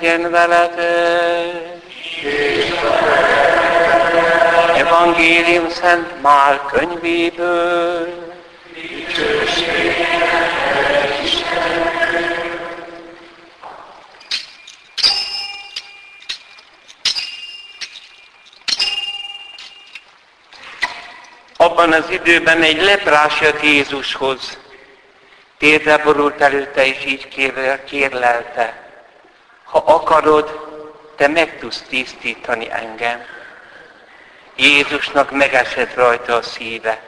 legyen veletek. Evangélium Szent Mál könyvéből. Abban az időben egy leprás jött Jézushoz. Térdre borult előtte, és így kér, kérlelte. Ha akarod, te meg tudsz tisztítani engem. Jézusnak megesett rajta a szíve.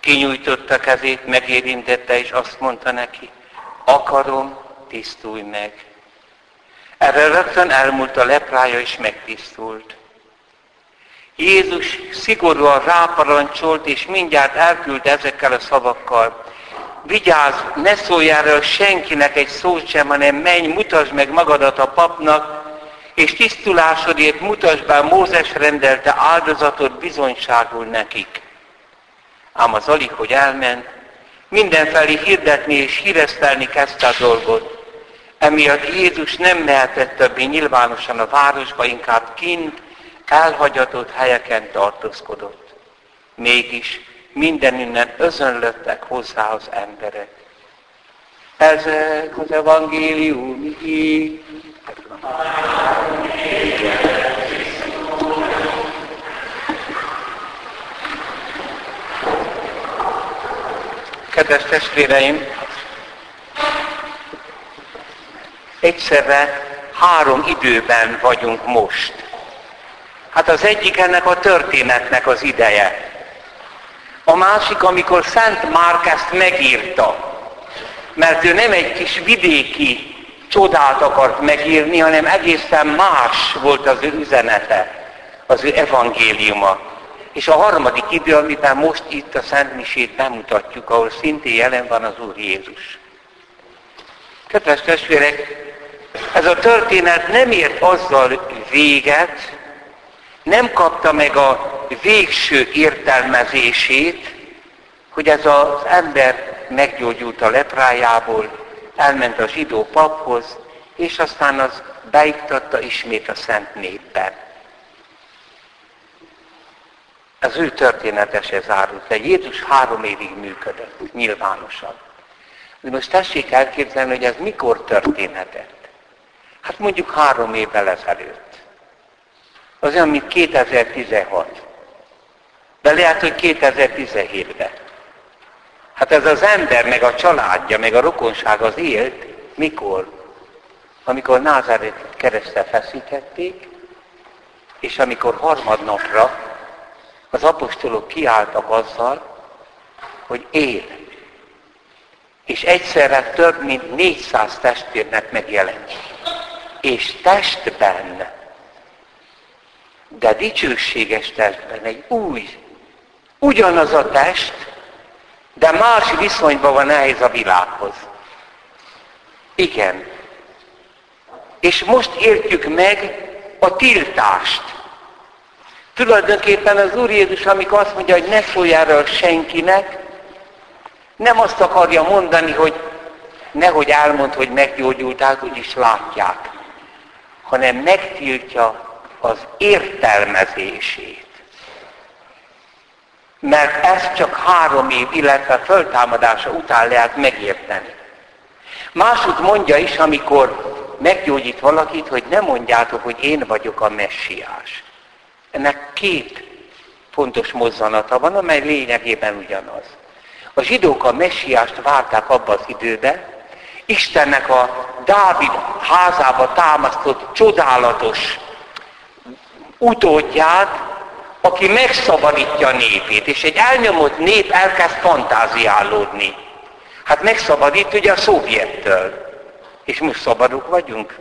Kinyújtotta kezét, megérintette, és azt mondta neki, akarom, tisztulj meg. Erre rögtön elmúlt a leprája, és megtisztult. Jézus szigorúan ráparancsolt, és mindjárt elküldte ezekkel a szavakkal. Vigyázz, ne szólj erről senkinek egy szót sem, hanem menj, mutasd meg magadat a papnak, és tisztulásodért mutasd be Mózes rendelte áldozatot bizonyságul nekik. Ám az alig, hogy elment, mindenfelé hirdetni és híresztelni kezdte a dolgot. Emiatt Jézus nem mehetett többé nyilvánosan a városba, inkább kint, elhagyatott helyeken tartózkodott. Mégis mindenünnen özönlöttek hozzá az emberek. Ezek az evangélium így. Kedves testvéreim, egyszerre három időben vagyunk most. Hát az egyik ennek a történetnek az ideje. A másik, amikor Szent Márk ezt megírta, mert ő nem egy kis vidéki csodát akart megírni, hanem egészen más volt az ő üzenete, az ő evangéliuma. És a harmadik idő, amiben most itt a Szent Misét bemutatjuk, ahol szintén jelen van az Úr Jézus. Kedves testvérek, ez a történet nem ért azzal véget, nem kapta meg a végső értelmezését, hogy ez az ember meggyógyult a leprájából, elment a zsidó paphoz, és aztán az beiktatta ismét a szent népben. Az ő történetese zárult le. Jézus három évig működött, nyilvánosan. De most tessék elképzelni, hogy ez mikor történhetett. Hát mondjuk három évvel ezelőtt. Az olyan, mint 2016. De lehet, hogy 2017-ben. Hát ez az ember, meg a családja, meg a rokonság az élt, mikor? Amikor Názáret keresztel feszítették, és amikor harmadnapra az apostolok kiálltak azzal, hogy él. És egyszerre több mint 400 testvérnek megjelent. És testben de dicsőséges testben, egy új, ugyanaz a test, de más viszonyban van ehhez a világhoz. Igen. És most értjük meg a tiltást. Tulajdonképpen az Úr Jézus, amikor azt mondja, hogy ne szólj erről senkinek, nem azt akarja mondani, hogy nehogy elmond, hogy meggyógyultál, úgyis látják, hanem megtiltja az értelmezését. Mert ezt csak három év, illetve föltámadása után lehet megérteni. Másút mondja is, amikor meggyógyít valakit, hogy ne mondjátok, hogy én vagyok a messiás. Ennek két fontos mozzanata van, amely lényegében ugyanaz. A zsidók a messiást várták abba az időbe, Istennek a Dávid házába támasztott csodálatos utódját, aki megszabadítja a népét, és egy elnyomott nép elkezd fantáziálódni. Hát megszabadít ugye a szovjettől. És most szabadok vagyunk.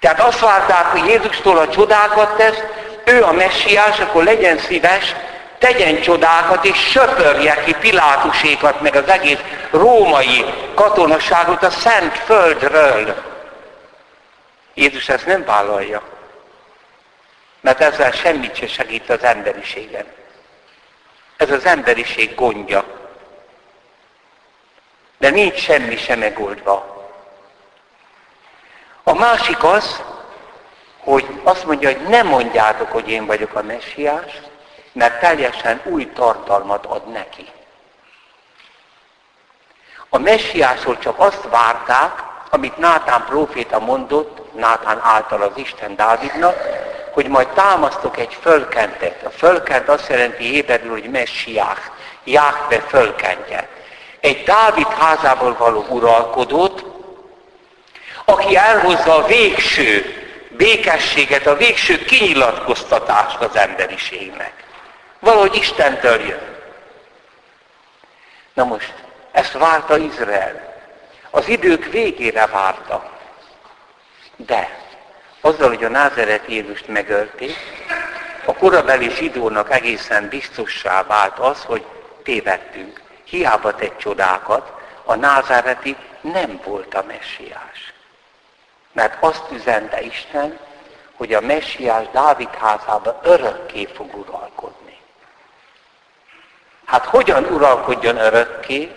Tehát azt várták, hogy Jézustól a csodákat tesz, ő a messiás, akkor legyen szíves, tegyen csodákat, és söpörje ki Pilátusékat, meg az egész római katonaságot a szent földről. Jézus ezt nem vállalja, mert ezzel semmit se segít az emberiségen. Ez az emberiség gondja. De nincs semmi sem megoldva. A másik az, hogy azt mondja, hogy nem mondjátok, hogy én vagyok a messiás, mert teljesen új tartalmat ad neki. A messiásról csak azt várták, amit Nátán próféta mondott, Nátán által az Isten Dávidnak, hogy majd támasztok egy fölkentet. A fölkent azt jelenti héberül, hogy messiás, Jáhve fölkentje. Egy Dávid házából való uralkodót, aki elhozza a végső békességet, a végső kinyilatkoztatást az emberiségnek. Valahogy Istentől jön. Na most, ezt várta Izrael. Az idők végére várta. De azzal, hogy a názeret Jézust megölték, a korabeli zsidónak egészen biztossá vált az, hogy tévedtünk. Hiába tett csodákat, a názáreti nem volt a messiás. Mert azt üzente Isten, hogy a messiás Dávid házába örökké fog uralkodni. Hát hogyan uralkodjon örökké,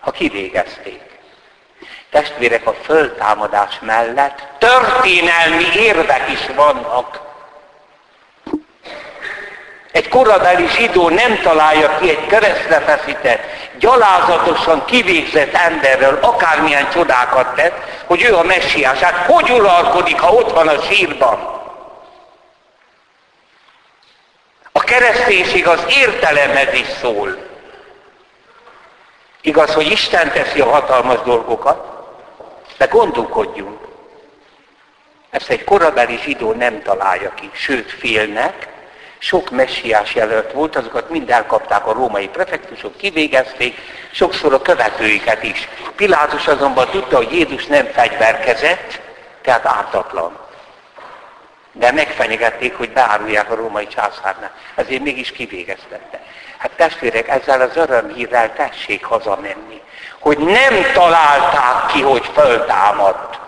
ha kivégezték? Testvérek, a föltámadás mellett történelmi érvek is vannak. Egy korabeli zsidó nem találja ki egy keresztre feszített, gyalázatosan kivégzett emberről, akármilyen csodákat tett, hogy ő a messiás. Hát hogy uralkodik, ha ott van a sírban? A kereszténység az értelemhez is szól. Igaz, hogy Isten teszi a hatalmas dolgokat, de gondolkodjunk. Ezt egy korabeli zsidó nem találja ki, sőt félnek, sok messiás jelölt volt, azokat mind elkapták a római prefektusok, kivégezték, sokszor a követőiket is. Pilátus azonban tudta, hogy Jézus nem fegyverkezett, tehát ártatlan. De megfenyegették, hogy beárulják a római császárnál. Ezért mégis kivégeztette. Hát testvérek, ezzel az örömhírrel tessék hazamenni hogy nem találták ki, hogy föltámadt.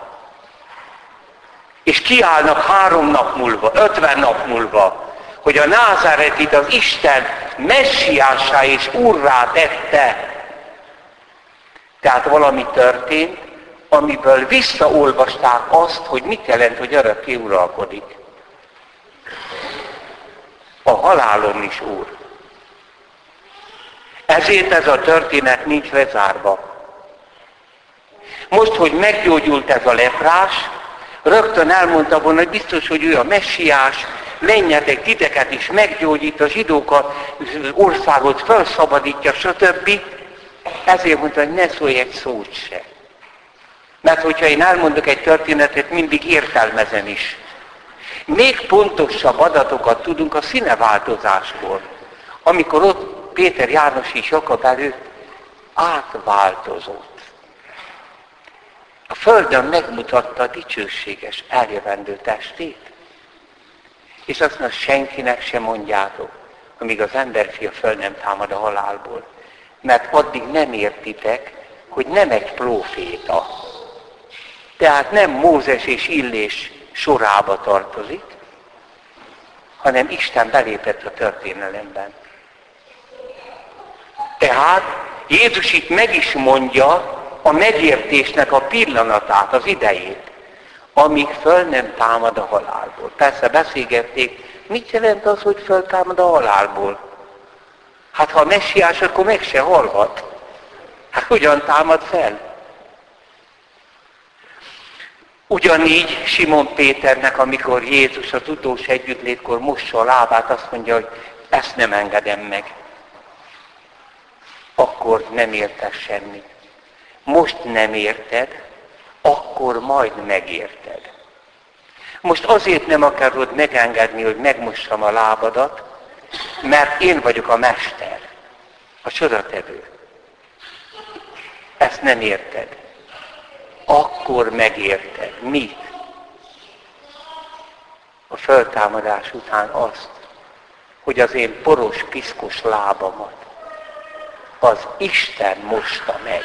És kiállnak három nap múlva, ötven nap múlva, hogy a názáretit az Isten messiásá és urrá tette. Tehát valami történt, amiből visszaolvasták azt, hogy mit jelent, hogy örökké uralkodik. A halálom is úr. Ezért ez a történet nincs lezárva. Most, hogy meggyógyult ez a leprás, rögtön elmondta volna, hogy biztos, hogy ő a messiás, menjetek titeket is meggyógyít, a zsidókat, országot felszabadítja, stb. Ezért mondta, hogy ne szólj egy szót se. Mert hogyha én elmondok egy történetet, mindig értelmezem is. Még pontosabb adatokat tudunk a színeváltozásból. Amikor ott Péter János és Jakab előtt átváltozott a Földön megmutatta a dicsőséges, eljövendő testét. És azt mondja, senkinek sem mondjátok, amíg az emberfia föl nem támad a halálból. Mert addig nem értitek, hogy nem egy próféta. Tehát nem Mózes és Illés sorába tartozik, hanem Isten belépett a történelemben. Tehát Jézus itt meg is mondja, a megértésnek a pillanatát, az idejét, amíg föl nem támad a halálból. Persze beszélgették, mit jelent az, hogy föltámad a halálból? Hát ha a messiás, akkor meg se halhat. Hát hogyan támad fel? Ugyanígy Simon Péternek, amikor Jézus az utolsó együttlétkor mossa a lábát, azt mondja, hogy ezt nem engedem meg. Akkor nem érte semmit most nem érted, akkor majd megérted. Most azért nem akarod megengedni, hogy megmossam a lábadat, mert én vagyok a mester, a csodatevő. Ezt nem érted. Akkor megérted. Mit? A föltámadás után azt, hogy az én poros, piszkos lábamat az Isten mosta meg.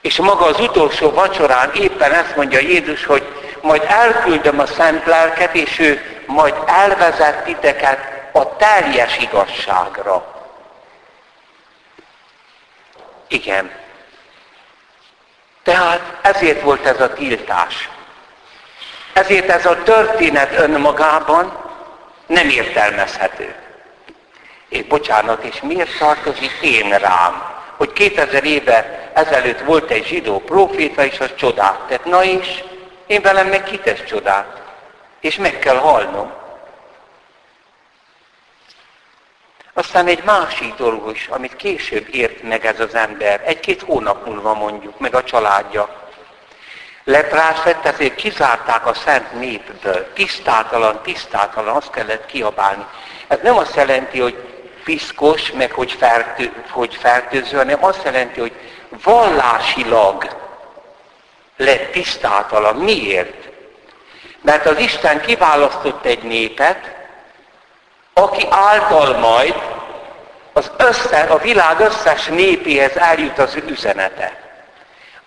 És maga az utolsó vacsorán éppen ezt mondja Jézus, hogy majd elküldöm a szent lelket, és ő majd elvezet titeket a teljes igazságra. Igen. Tehát ezért volt ez a tiltás. Ezért ez a történet önmagában nem értelmezhető. És bocsánat, és miért tartozik én rám? Hogy 2000 éve ezelőtt volt egy zsidó proféta, és az csodát tett. Na és én velem meg kitesz csodát? És meg kell halnom. Aztán egy másik dolog is, amit később ért meg ez az ember, egy-két hónap múlva mondjuk, meg a családja. Leprás lett, ezért kizárták a szent népből. Tisztátalan, tisztátalan, azt kellett kiabálni. Ez nem azt jelenti, hogy piszkos, meg hogy, fertő, hogy fertőző, hanem azt jelenti, hogy vallásilag lett tisztátalan. Miért? Mert az Isten kiválasztott egy népet, aki által majd az össze, a világ összes népéhez eljut az üzenete.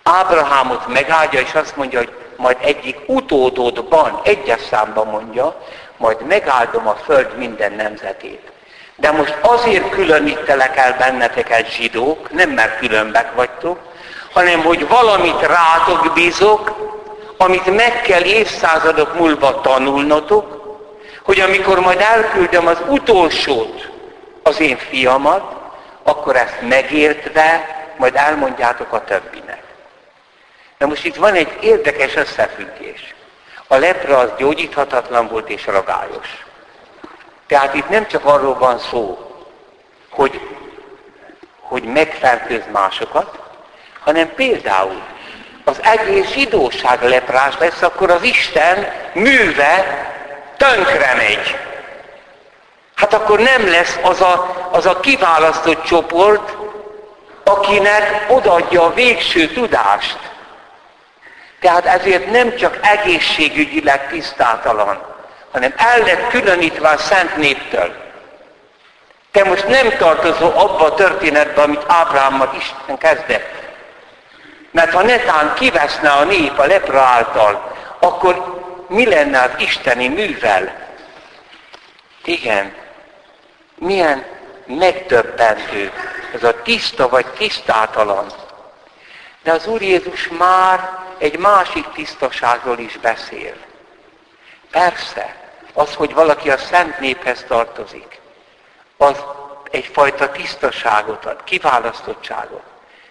Ábrahámot megáldja, és azt mondja, hogy majd egyik utódodban, egyes számban mondja, majd megáldom a föld minden nemzetét. De most azért különítelek el benneteket zsidók, nem mert különbek vagytok, hanem hogy valamit rátok bízok, amit meg kell évszázadok múlva tanulnotok, hogy amikor majd elküldöm az utolsót, az én fiamat, akkor ezt megértve majd elmondjátok a többinek. Na most itt van egy érdekes összefüggés. A lepra az gyógyíthatatlan volt és ragályos. Tehát itt nem csak arról van szó, hogy, hogy megfertőz másokat, hanem például az egész zsidóság leprás lesz, akkor az Isten műve tönkre megy. Hát akkor nem lesz az a, az a kiválasztott csoport, akinek odaadja a végső tudást. Tehát ezért nem csak egészségügyileg tisztátalan, hanem el lett különítve a szent néptől. Te most nem tartozol abba a történetbe, amit Ábrámmal Isten kezdett. Mert ha netán kiveszne a nép a lepra által, akkor mi lenne az isteni művel? Igen, milyen megdöbbentő ez a tiszta vagy tisztátalan. De az Úr Jézus már egy másik tisztaságról is beszél. Persze, az, hogy valaki a szent néphez tartozik, az egyfajta tisztaságot ad, kiválasztottságot.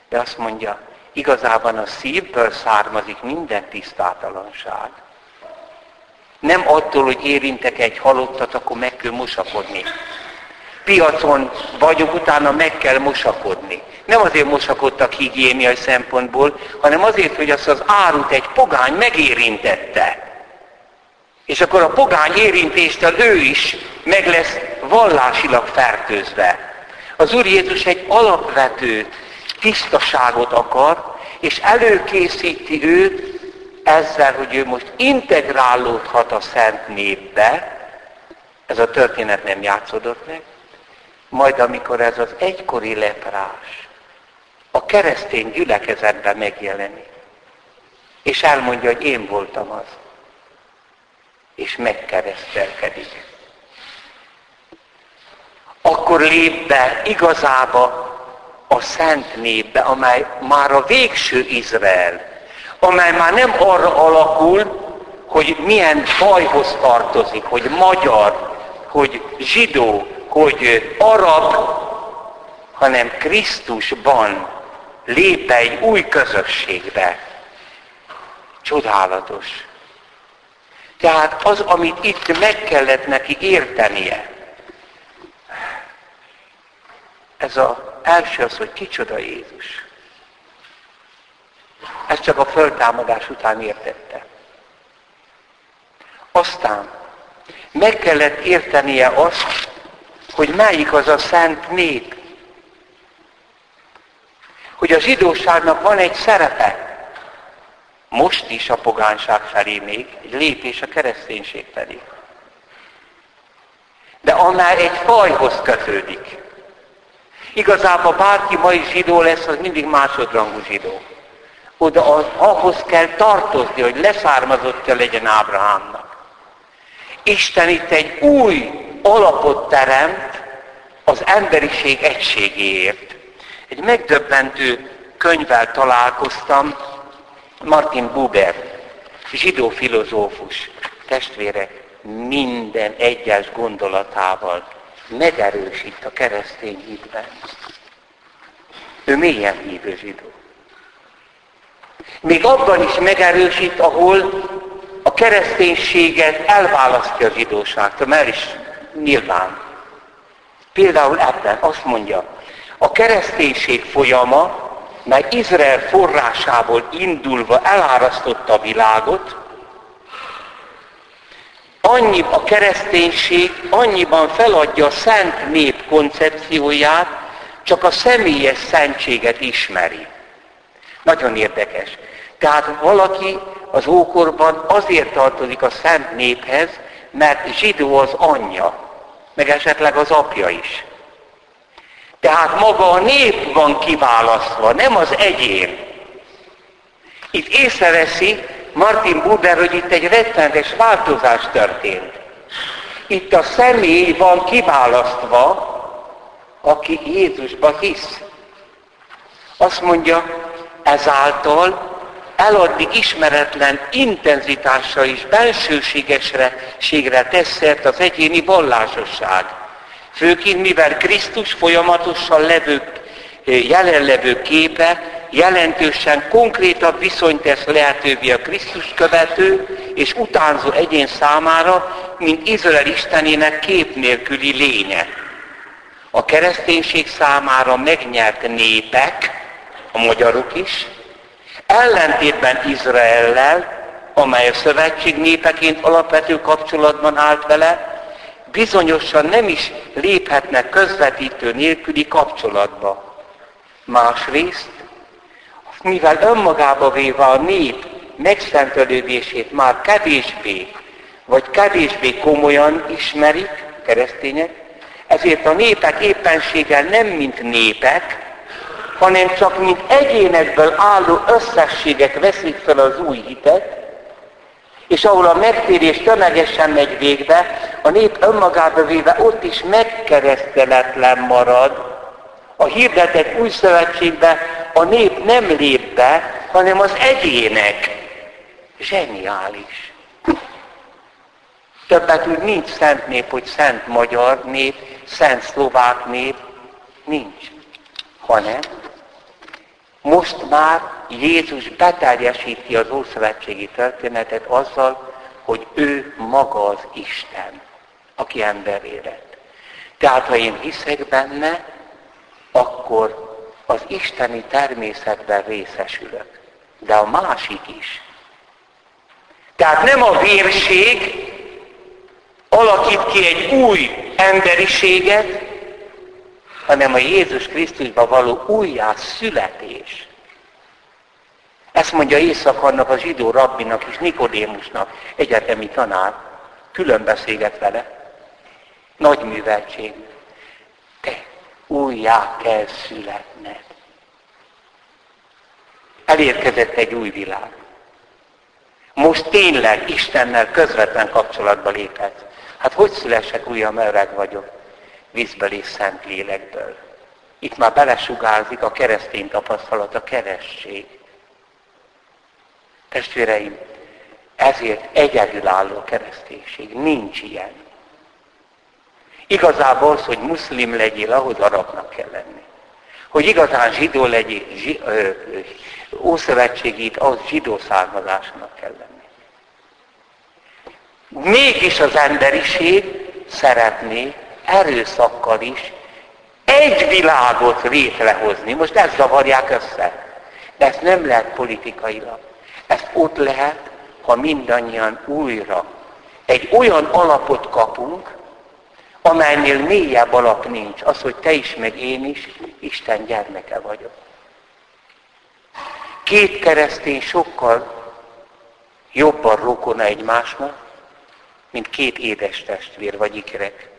De azt mondja, igazában a szívből származik minden tisztátalanság. Nem attól, hogy érintek egy halottat, akkor meg kell mosakodni. Piacon vagyok, utána meg kell mosakodni. Nem azért mosakodtak higiéniai szempontból, hanem azért, hogy azt az árut egy pogány megérintette. És akkor a pogány érintéstől ő is meg lesz vallásilag fertőzve. Az Úr Jézus egy alapvető tisztaságot akar, és előkészíti őt ezzel, hogy ő most integrálódhat a szent népbe, ez a történet nem játszódott meg, majd amikor ez az egykori leprás a keresztény gyülekezetben megjelenik, és elmondja, hogy én voltam az, és megkeresztelkedik. Akkor lép be igazába a szent népbe, amely már a végső Izrael, amely már nem arra alakul, hogy milyen fajhoz tartozik, hogy magyar, hogy zsidó, hogy arab, hanem Krisztusban lép egy új közösségbe. Csodálatos. Tehát az, amit itt meg kellett neki értenie, ez az első az, hogy kicsoda Jézus. Ezt csak a föltámadás után értette. Aztán meg kellett értenie azt, hogy melyik az a szent nép. Hogy a zsidóságnak van egy szerepe. Most is a pogányság felé még, egy lépés a kereszténység felé. De annál egy fajhoz kötődik. Igazából bárki mai zsidó lesz, az mindig másodrangú zsidó. Oda ahhoz kell tartozni, hogy leszármazottja legyen Ábrahámnak. Isten itt egy új alapot teremt az emberiség egységéért. Egy megdöbbentő könyvvel találkoztam, Martin Buber, zsidó filozófus, testvérek, minden egyes gondolatával megerősít a keresztény hitben. Ő mélyen hívő zsidó. Még abban is megerősít, ahol a kereszténységet elválasztja a zsidóságtól, mert is nyilván. Például ebben azt mondja, a kereszténység folyama, mely Izrael forrásából indulva elárasztotta a világot, annyi a kereszténység annyiban feladja a szent nép koncepcióját, csak a személyes szentséget ismeri. Nagyon érdekes. Tehát valaki az ókorban azért tartozik a szent néphez, mert zsidó az anyja, meg esetleg az apja is. Tehát maga a nép van kiválasztva, nem az egyén. Itt észreveszi Martin Buber, hogy itt egy rettenetes változás történt. Itt a személy van kiválasztva, aki Jézusba hisz. Azt mondja, ezáltal eladdig ismeretlen intenzitásra és bensőségesre tesz szert az egyéni vallásosság. Főként mivel Krisztus folyamatosan levő, jelenlevő képe jelentősen konkrétabb viszonyt tesz lehetővé a Krisztus követő és utánzó egyén számára, mint Izrael Istenének kép nélküli lénye. A kereszténység számára megnyert népek, a magyarok is, ellentétben Izraellel, amely a szövetség népeként alapvető kapcsolatban állt vele, bizonyosan nem is léphetnek közvetítő nélküli kapcsolatba. Másrészt, mivel önmagába véve a nép megszentelődését már kevésbé, vagy kevésbé komolyan ismerik keresztények, ezért a népek éppenséggel nem mint népek, hanem csak mint egyénekből álló összességek veszik fel az új hitet, és ahol a megtérés tömegesen megy végbe, a nép önmagába véve ott is megkereszteletlen marad. A hirdetett új szövetségbe a nép nem lép be, hanem az egyének. Zseniális. Többet úgy nincs szent nép, hogy szent magyar nép, szent szlovák nép. Nincs. Hanem most már Jézus beteljesíti az Ószövetségi történetet azzal, hogy ő maga az Isten, aki emberé lett. Tehát ha én hiszek benne, akkor az isteni természetben részesülök. De a másik is. Tehát nem a vérség alakít ki egy új emberiséget, hanem a Jézus Krisztusban való újjá születés. Ezt mondja Észak annak a zsidó rabbinak és Nikodémusnak, egyetemi tanár, külön beszélget vele. Nagy műveltség. Te újjá kell születned. Elérkezett egy új világ. Most tényleg Istennel közvetlen kapcsolatba léphetsz. Hát hogy szülessek újra, öreg vagyok? Vízből és szent lélekből. Itt már belesugárzik a keresztény tapasztalat, a keresség. Testvéreim, ezért egyedülálló kereszténység. Nincs ilyen. Igazából az, hogy muszlim legyél, ahhoz arabnak kell lenni. Hogy igazán zsidó legyél, zsi, ö, ö, ószövetségét, az zsidó származásnak kell lenni. Mégis az emberiség szeretné erőszakkal is egy világot létrehozni. Most ezt zavarják össze. De ezt nem lehet politikailag. Ezt ott lehet, ha mindannyian újra egy olyan alapot kapunk, amelynél mélyebb alap nincs. Az, hogy te is, meg én is Isten gyermeke vagyok. Két keresztény sokkal jobban rokona egymásnak, mint két édes testvér vagy ikrek.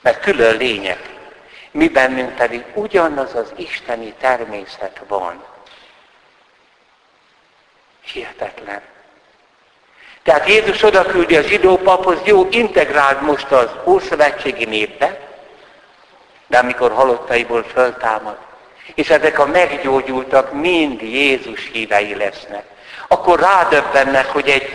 Mert külön lények. Mi bennünk pedig ugyanaz az isteni természet van. Hihetetlen. Tehát Jézus oda küldi a zsidó paphoz, jó, integrált most az Ószövetségi népbe, de amikor halottaiból föltámad, és ezek a meggyógyultak mind Jézus hívei lesznek, akkor rádöbbennek, hogy egy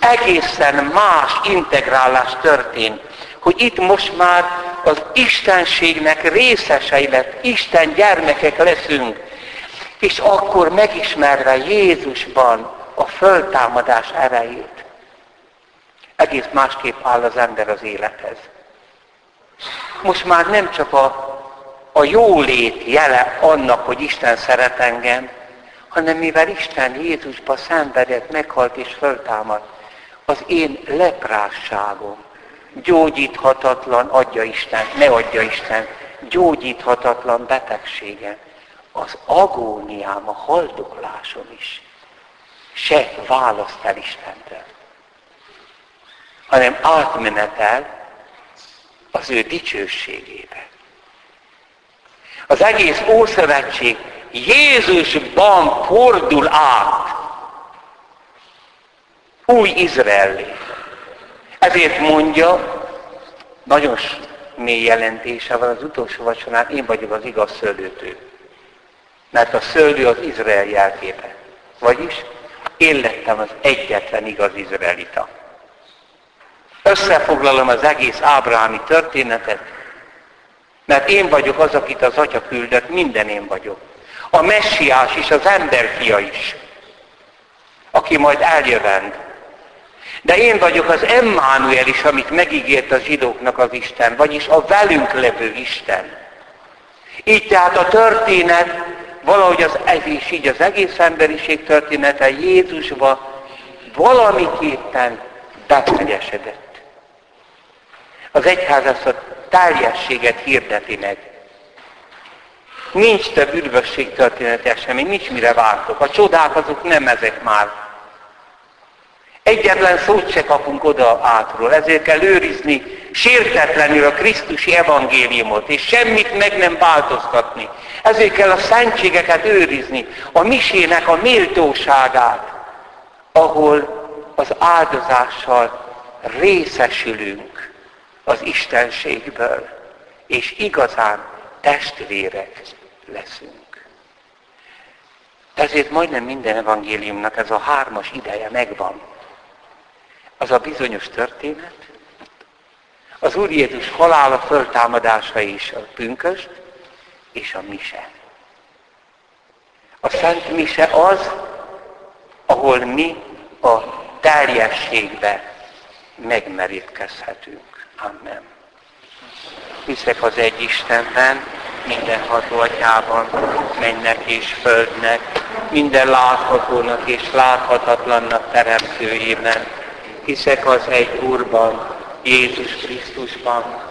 egészen más integrálás történt, hogy itt most már az Istenségnek részesei lett, Isten gyermekek leszünk, és akkor megismerve Jézusban a föltámadás erejét, egész másképp áll az ember az élethez. Most már nem csak a, a jólét jele annak, hogy Isten szeret engem, hanem mivel Isten Jézusba szenvedett, meghalt és föltámadt, az én leprásságom, gyógyíthatatlan, adja Isten, ne adja Isten, gyógyíthatatlan betegsége, az agóniám, a haldoklásom is se választ el Istentől, hanem átmenetel az ő dicsőségébe. Az egész Ószövetség Jézusban fordul át új Izraellé. Ezért mondja, nagyon mély jelentése van az utolsó vacsorán, én vagyok az igaz szőlőtő. Mert a szőlő az Izrael jelképe. Vagyis én lettem az egyetlen igaz izraelita. Összefoglalom az egész Ábrámi történetet, mert én vagyok az, akit az Atya küldött, minden én vagyok. A messiás is, az emberfia is, aki majd eljövend. De én vagyok az Emmanuel is, amit megígért a zsidóknak az Isten, vagyis a velünk levő Isten. Így tehát a történet, valahogy az, és így az egész emberiség története Jézusba valamiképpen betegyesedett. Az egyház ezt a teljességet hirdeti meg. Nincs több üdvösség történet esemény, nincs mire vártok. A csodák azok nem ezek már. Egyetlen szót se kapunk oda átról, ezért kell őrizni sértetlenül a Krisztusi evangéliumot, és semmit meg nem változtatni. Ezért kell a szentségeket őrizni, a misének a méltóságát, ahol az áldozással részesülünk az Istenségből, és igazán testvérek leszünk. Ezért majdnem minden evangéliumnak ez a hármas ideje megvan. Az a bizonyos történet, az Úr Jézus halála, föltámadása is a pünköst, és a mise. A Szent Mise az, ahol mi a teljességbe megmerítkezhetünk. Amen. Hiszek az egy Istenben, mindenható atyában, mennek és földnek, minden láthatónak és láthatatlannak teremtőjében. Hiszek az egy Úrban, Jézus Krisztusban,